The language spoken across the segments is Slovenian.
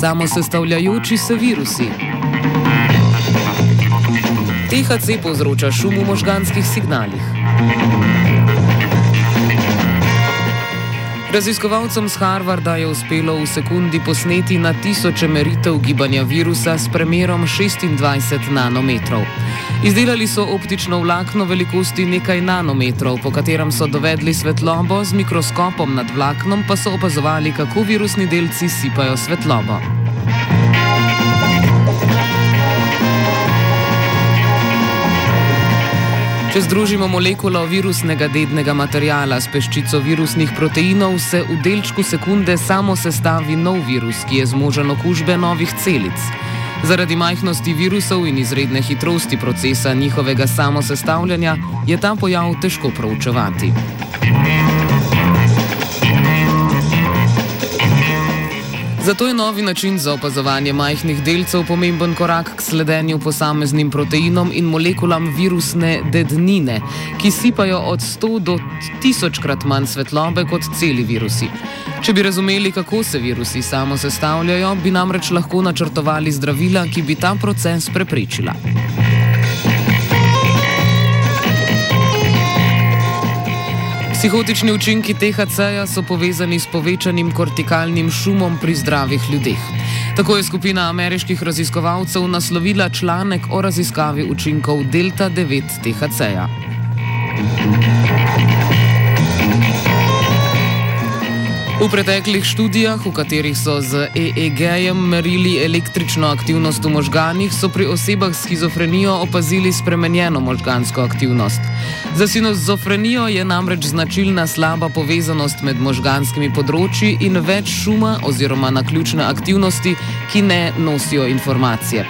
Samo sestavljajoči se virusi. THC povzroča šum v možganskih signalih. Raziskovalcem z Harvarda je uspelo v sekundi posneti na tisoče meritev gibanja virusa s premerom 26 nanometrov. Izdelali so optično vlakno velikosti nekaj nanometrov, po katerem so dovedli svetlobo, z mikroskopom nad vlaknom pa so opazovali, kako virusni delci sipajo svetlobo. Če združimo molekulo virusnega dednega materijala s peščico virusnih proteinov, se v delčku sekunde samo sestavi nov virus, ki je zmožen okužbe novih celic. Zaradi majhnosti virusov in izredne hitrosti procesa njihovega samosestavljanja je ta pojav težko proučevati. Zato je novi način za opazovanje majhnih delcev pomemben korak k sledenju posameznim proteinom in molekulam virusne dednine, ki sipajo od 100 do 1000 krat manj svetlobe kot celi virusi. Če bi razumeli, kako se virusi samo sestavljajo, bi namreč lahko načrtovali zdravila, ki bi ta proces preprečila. Psihotični učinki THC-ja so povezani s povečanim kortikalnim šumom pri zdravih ljudeh. Tako je skupina ameriških raziskovalcev naslovila članek o raziskavi učinkov delta 9 THC-ja. V preteklih študijah, v katerih so z EEG-jem merili električno aktivnost v možganih, so pri osebah s schizofrenijo opazili spremenjeno možgansko aktivnost. Za sinozofrenijo je namreč značilna slaba povezanost med možganskimi področji in več šuma oziroma naključne aktivnosti, ki ne nosijo informacije.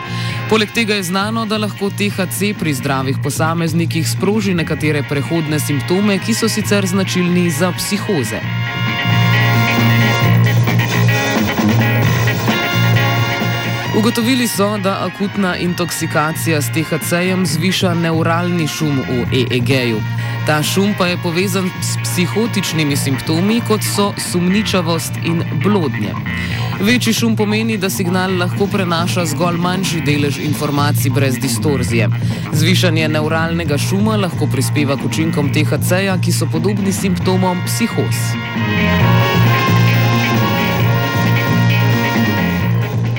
Poleg tega je znano, da lahko THC pri zdravih posameznikih sproži nekatere prehodne simptome, ki so sicer značilni za psihoze. Ugotovili so, da akutna intoksikacija s THC-jem zviša neuralni šum v EEG-ju. Ta šum pa je povezan s psihotičnimi simptomi, kot so sumničavost in blodnje. Večji šum pomeni, da signal lahko prenaša zgolj manjši delež informacij brez distorzije. Zvišanje neuralnega šuma lahko prispeva k učinkom THC-ja, ki so podobni simptomom psihoz.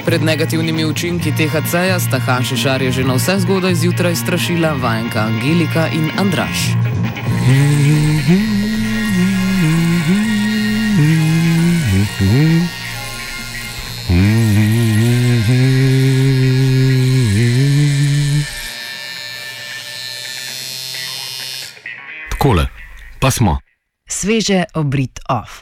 Pred negativnimi učinki THC-ja sta Hašišarja že na vse zgodaj zjutraj strašila vajenka Angelika in Andraš. Takole, pa smo. Sveže obrit off.